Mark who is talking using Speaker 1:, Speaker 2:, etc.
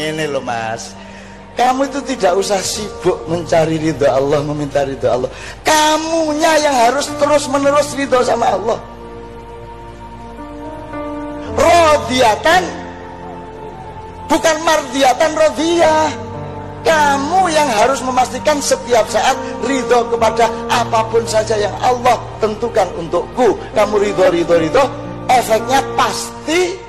Speaker 1: Ini loh mas. Kamu itu tidak usah sibuk mencari ridho Allah, meminta ridho Allah. Kamunya yang harus terus menerus ridho sama Allah. Rodiatan bukan mardiatan Rodiah. Kamu yang harus memastikan setiap saat ridho kepada apa pun saja yang Allah tentukan untukku. Kamu ridho, ridho, ridho. Efeknya pasti